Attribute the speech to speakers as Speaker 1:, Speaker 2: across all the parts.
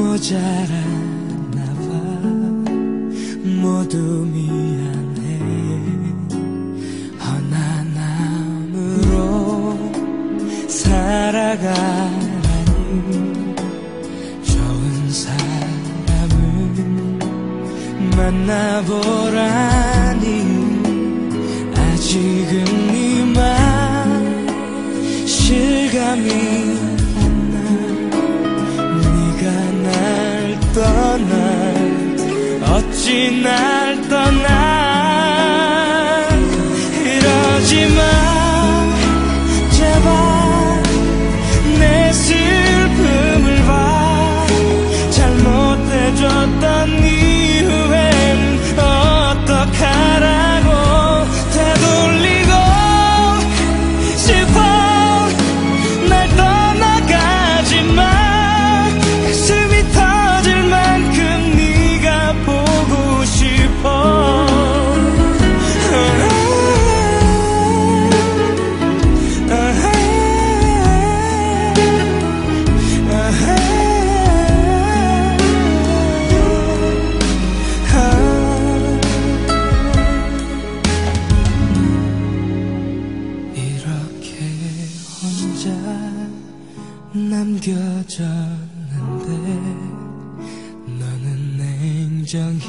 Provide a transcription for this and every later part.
Speaker 1: 모자랐나봐. 모두 미안해. 허나남으로 살아가라니. 좋은 사람을 만나보라니. 아직은 이만 실감이 어 남겨졌는데 너는 냉정히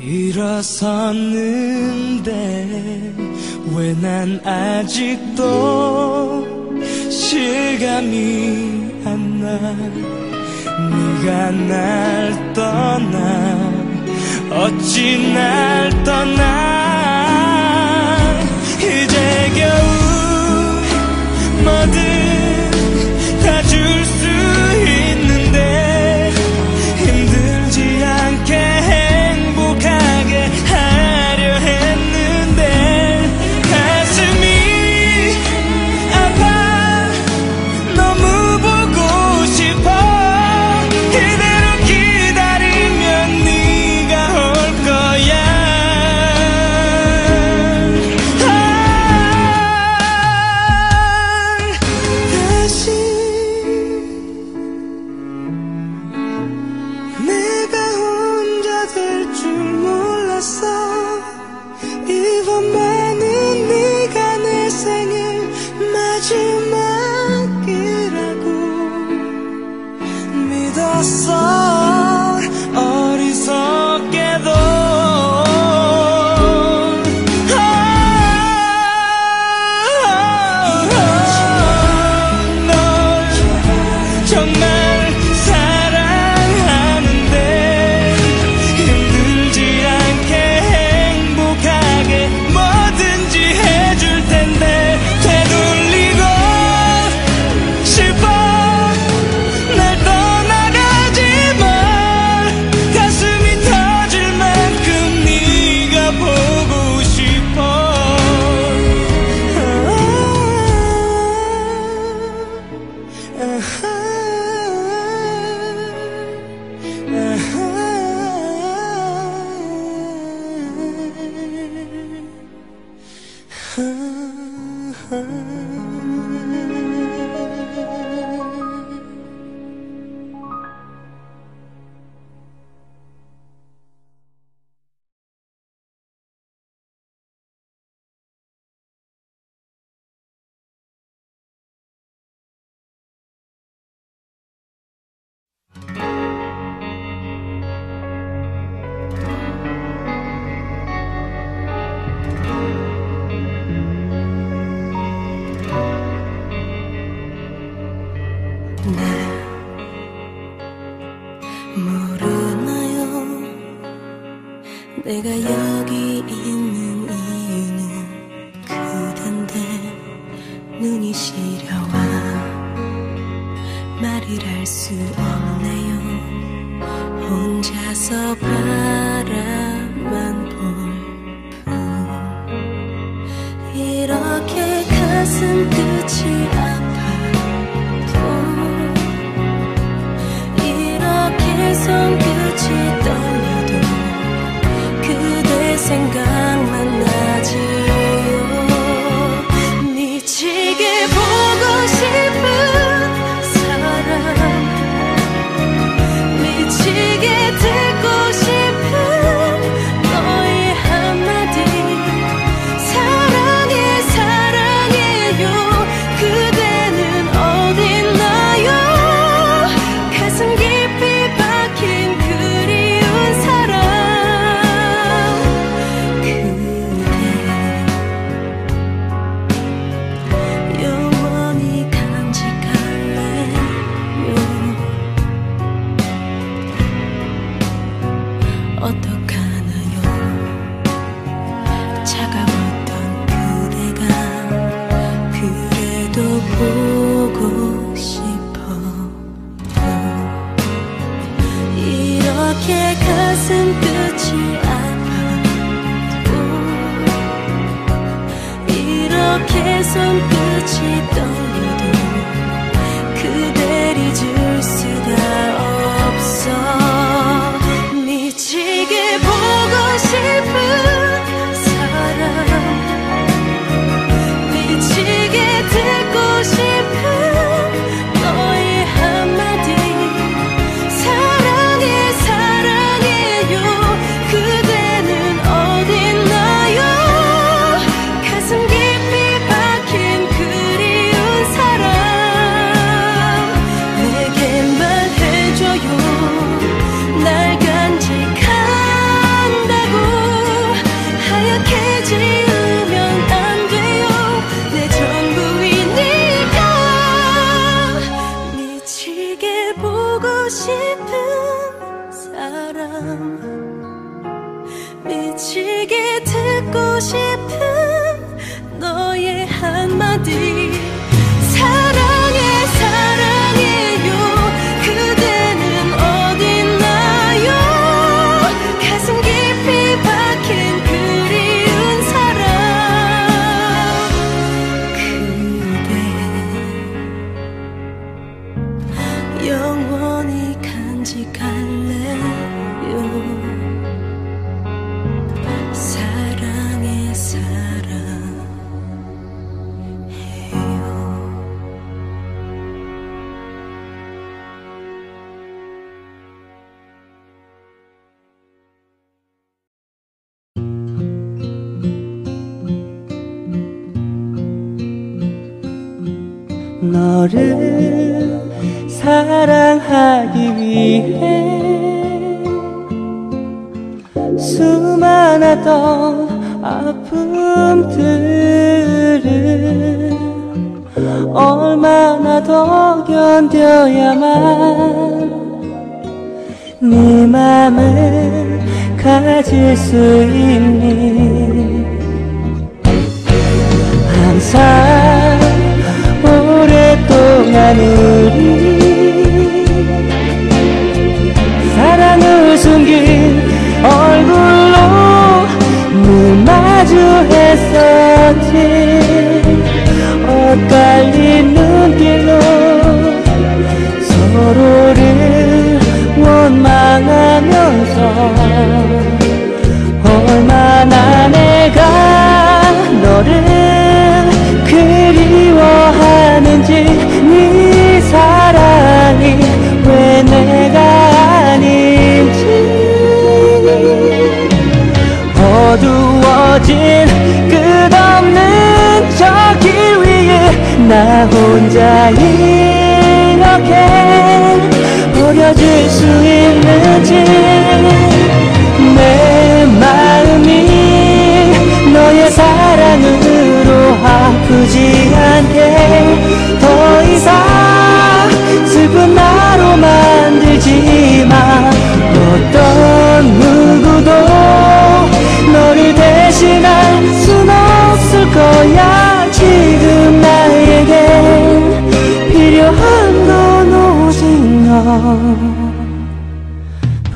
Speaker 1: 일어섰는데 왜 난 아직도 실감이 안 나? 네가 날 떠나 어찌 날 떠나? 이제 겨우 뭐든
Speaker 2: 이유는 그댄데 눈이 시려와 말을 할 수 없네요. 혼자서 바라만 볼. 뿐 이렇게 가슴 끝이 아파도 이렇게 손
Speaker 3: 내 가슴 끝이 아파도 이렇게 손끝이 떨려도 그댈 잊을 수
Speaker 2: dưới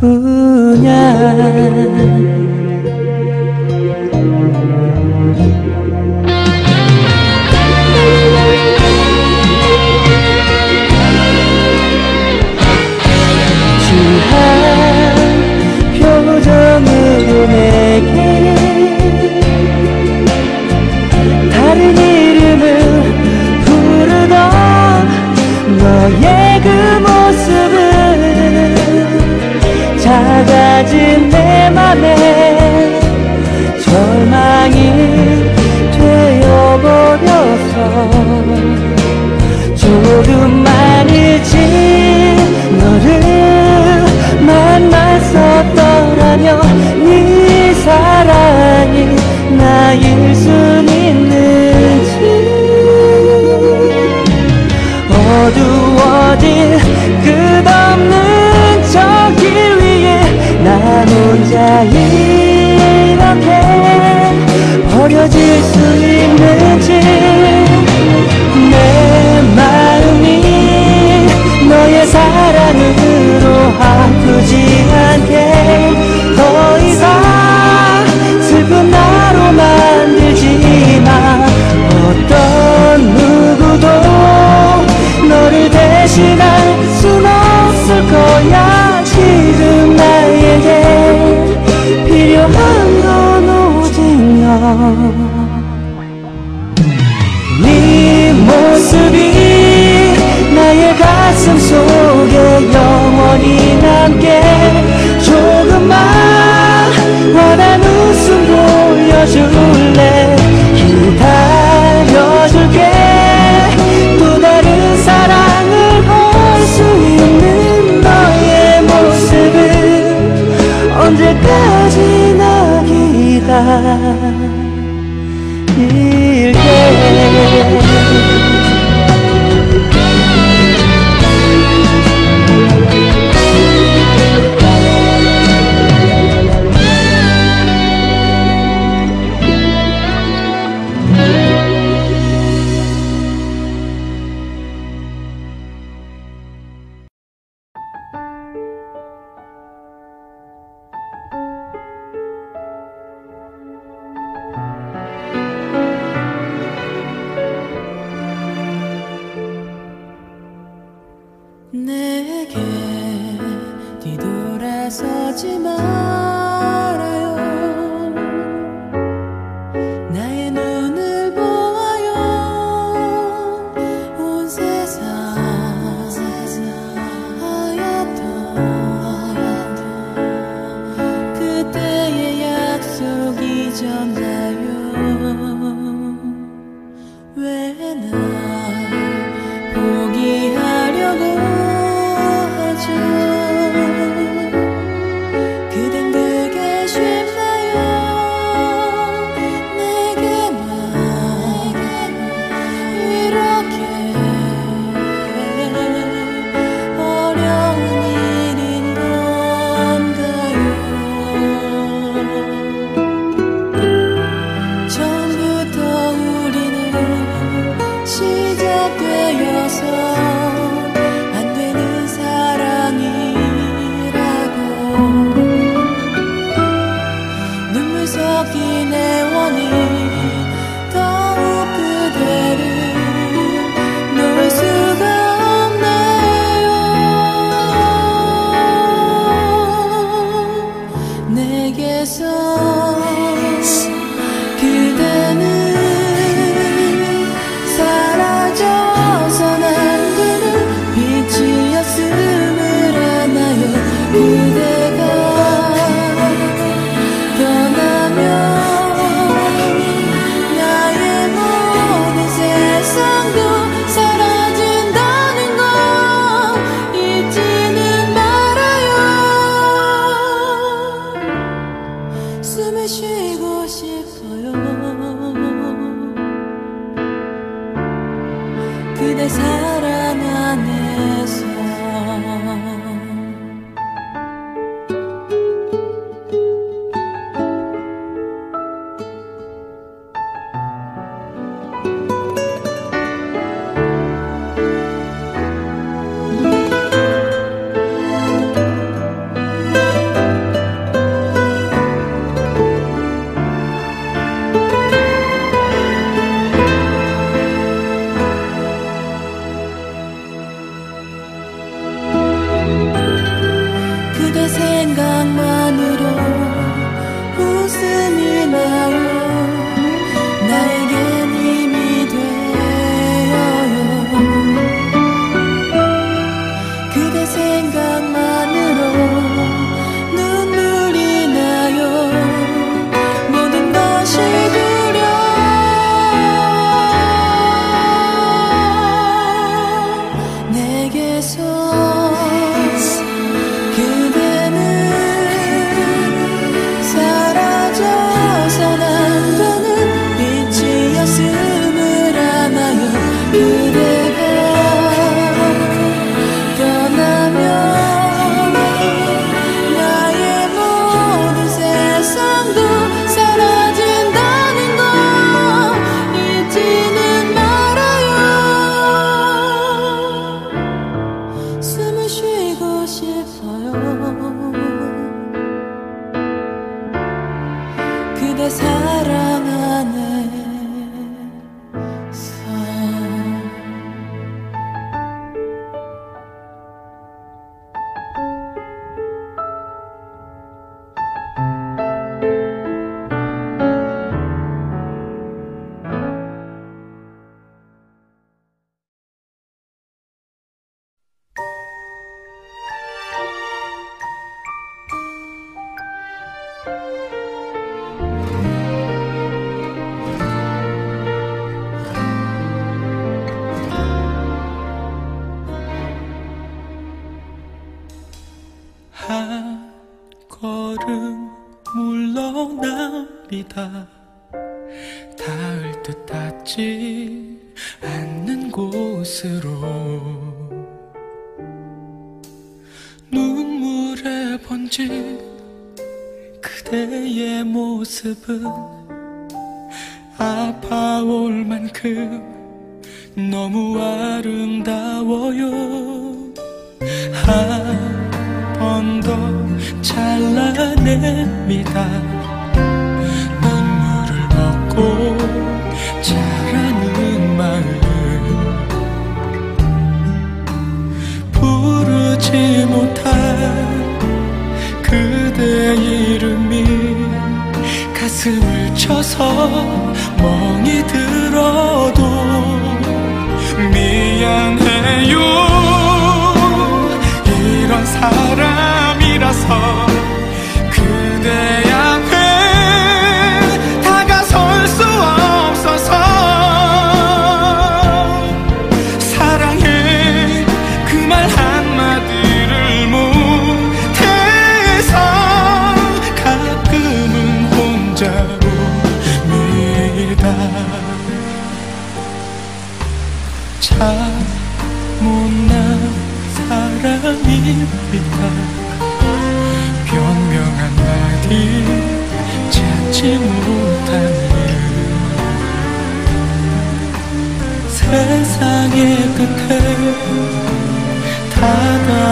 Speaker 2: 뿐이야 밤에 절망이 되어버려서 조금만이 지 너를 만났었더라면 네 사랑이 나의 네 모습이 나의
Speaker 3: 가슴 속에 영원히 일게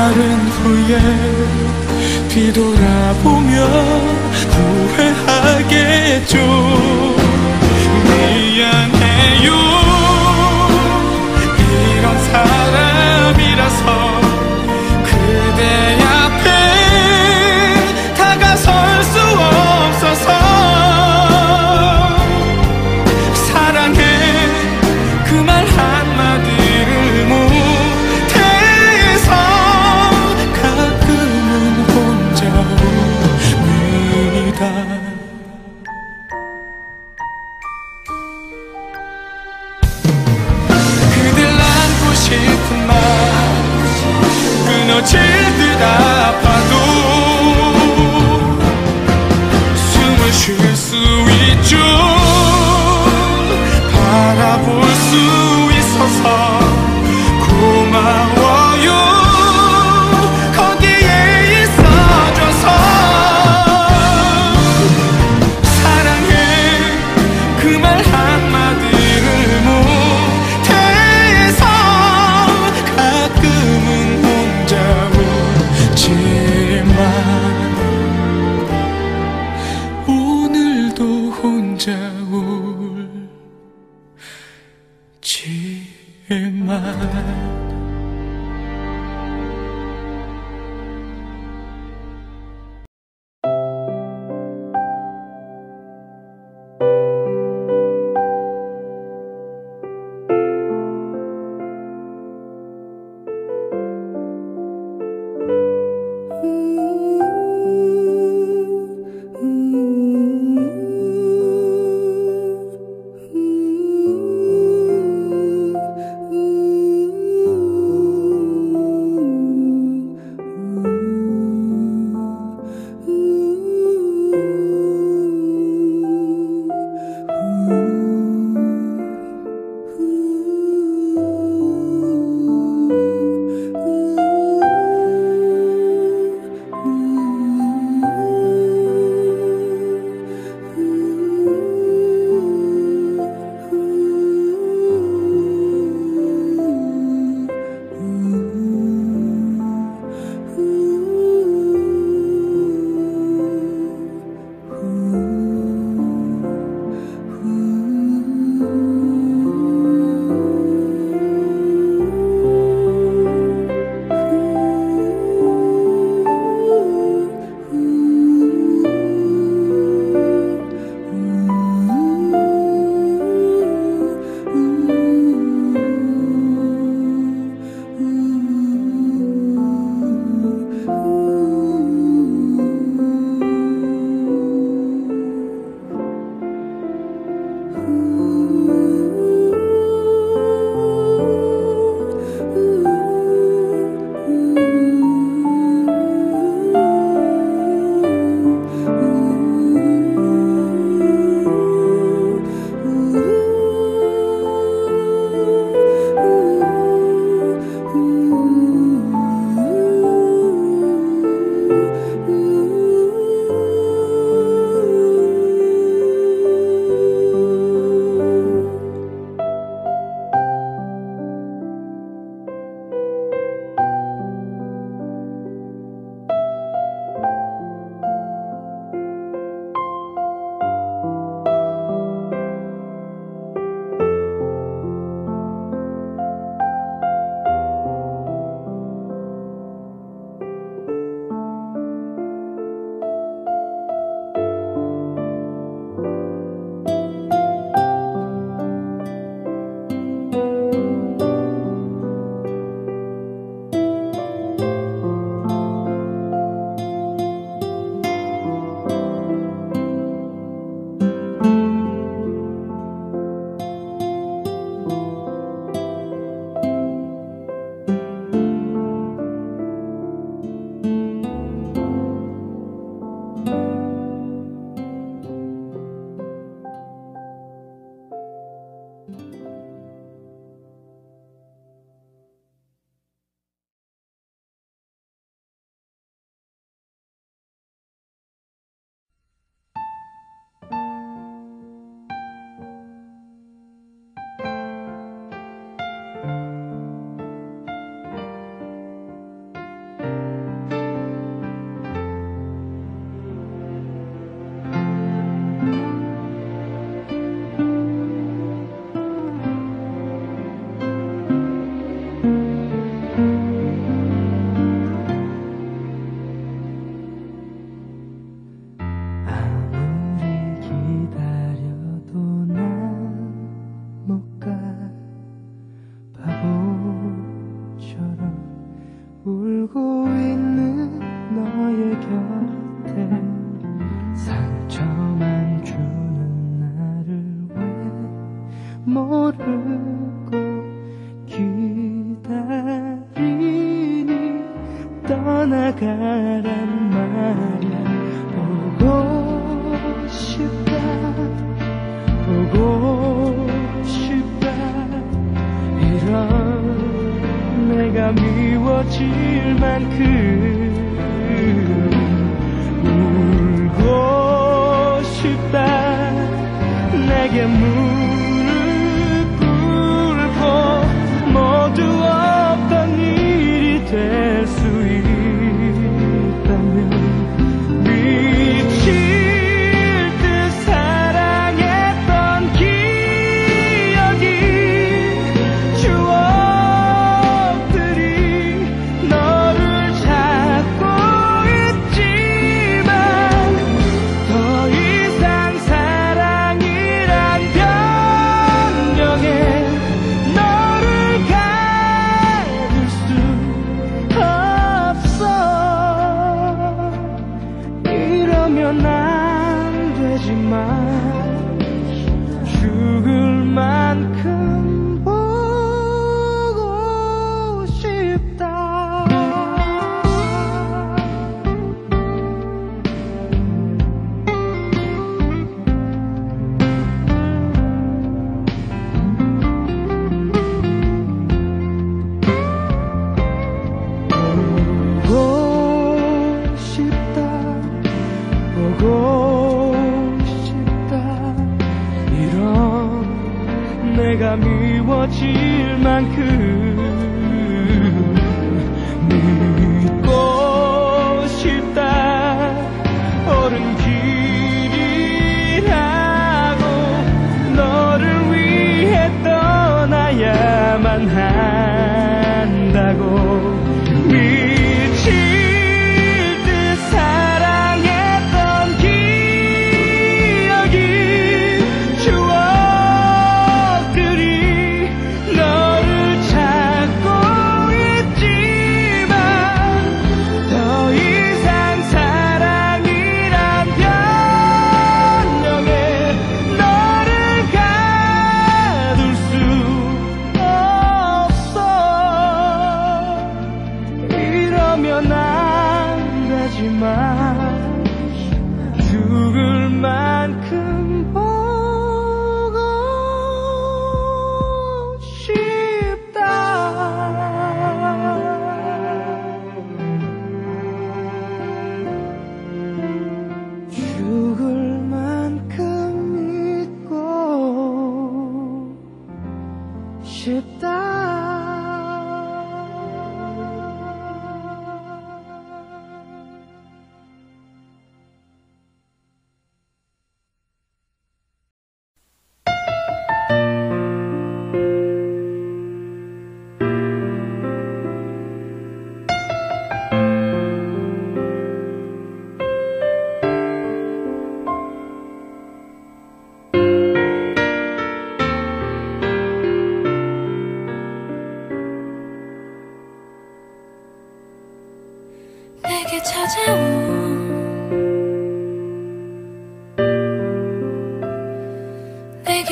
Speaker 3: 마른 후에 뒤돌아보면 후회하겠죠. 싶은 말 끊어질 듯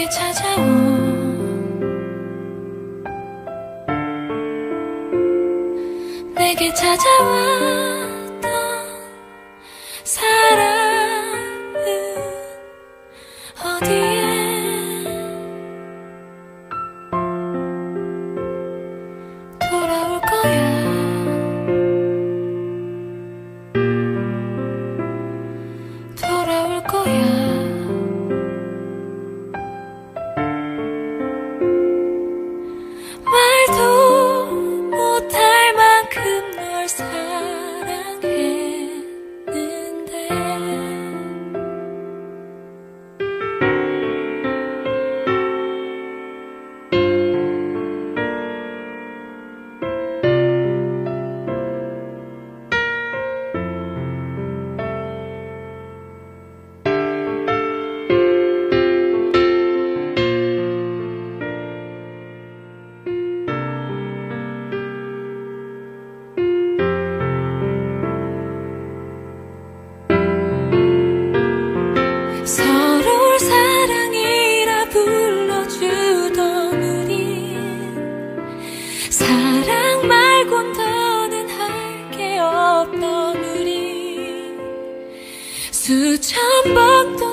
Speaker 1: 깊게
Speaker 2: 찾아온 내게 찾아와. 없던 우리. 수천 번도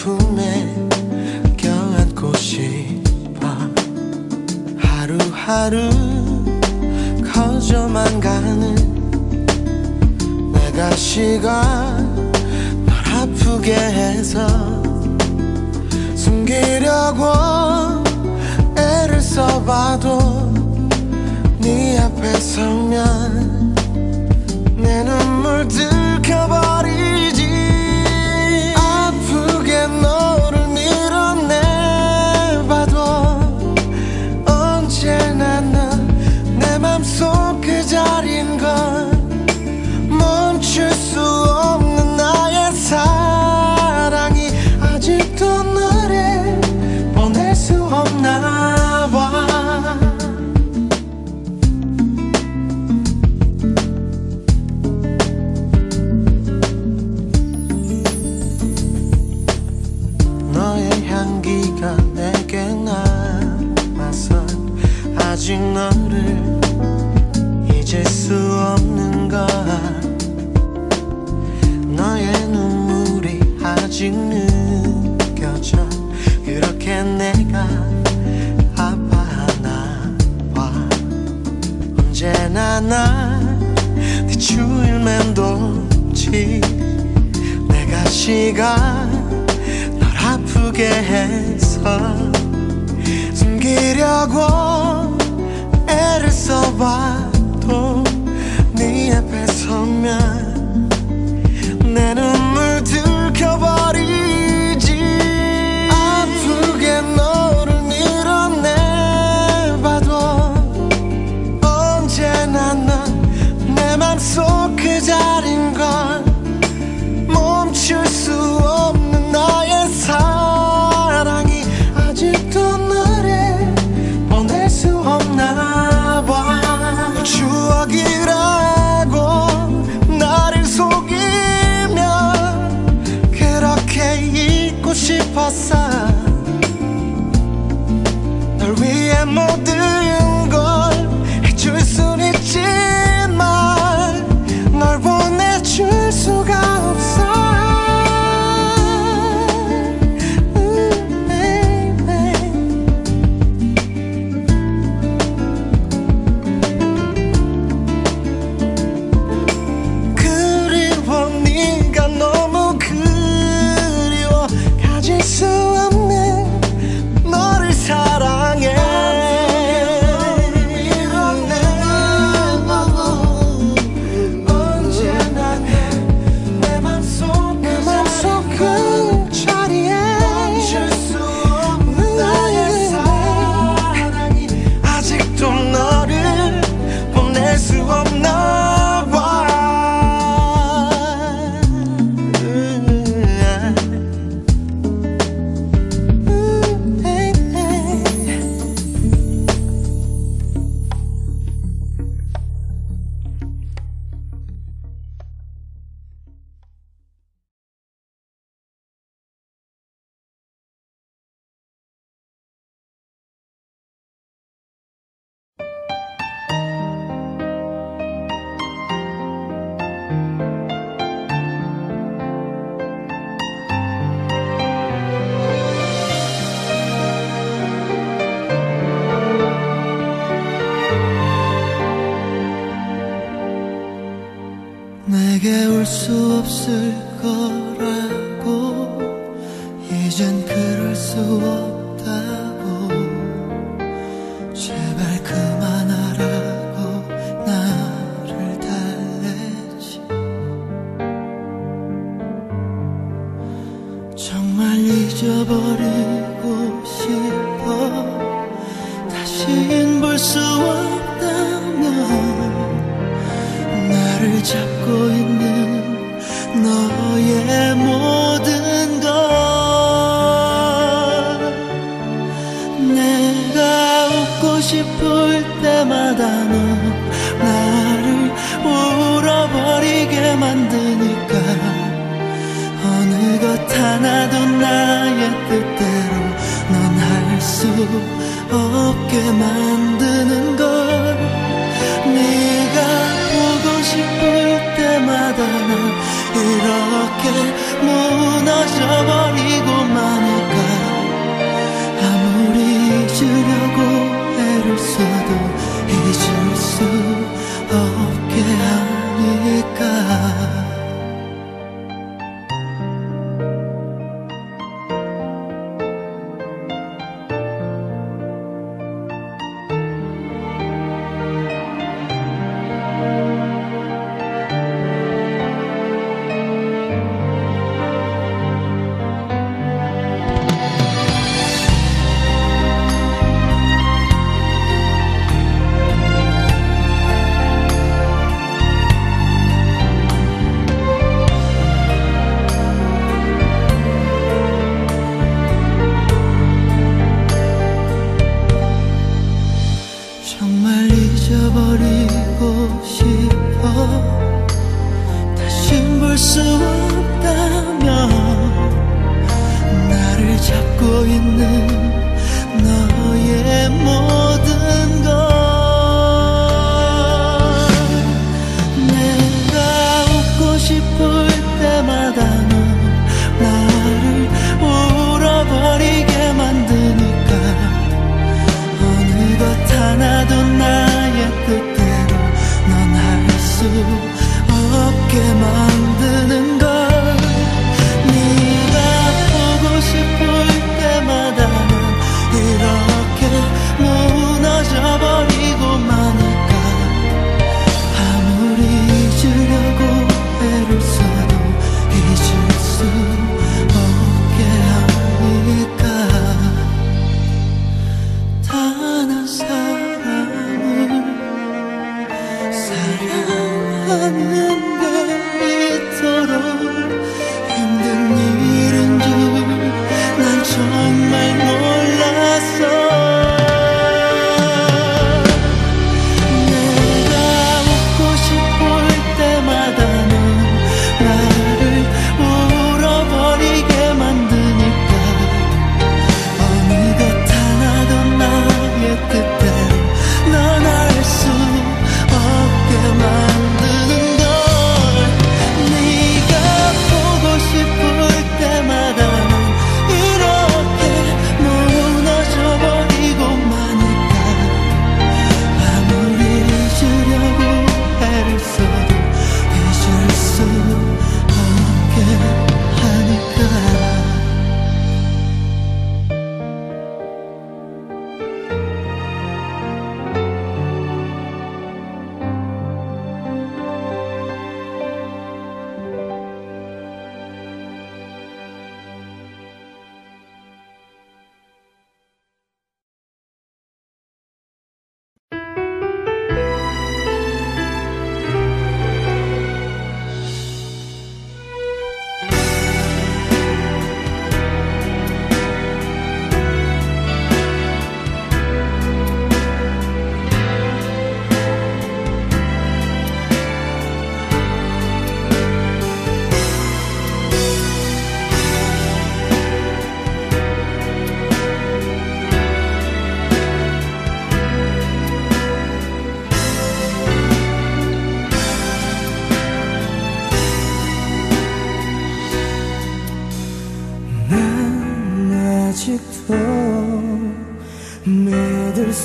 Speaker 4: 품에 껴안고 싶어 하루하루 커져만 가는 내가 시간 널 아프게 해서 숨기려고 애를 써봐도 네 앞에 서면 내 눈물 들켜봐 난네 주일 맴돌지. 내가 시간 널 아프게 해서 숨기려고 애를 써봐도 네 앞에 서면 내 눈물 들
Speaker 3: 볼 수 없다면 나를 잡고 있는 너의 모든 걸 내가 웃고 싶을 때마다 너 나를 울어버리게 만드니까 어느 것 하나도 나의 뜻대로 넌 할 수 없게 만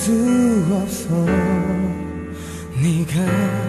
Speaker 3: 수 없어. 네가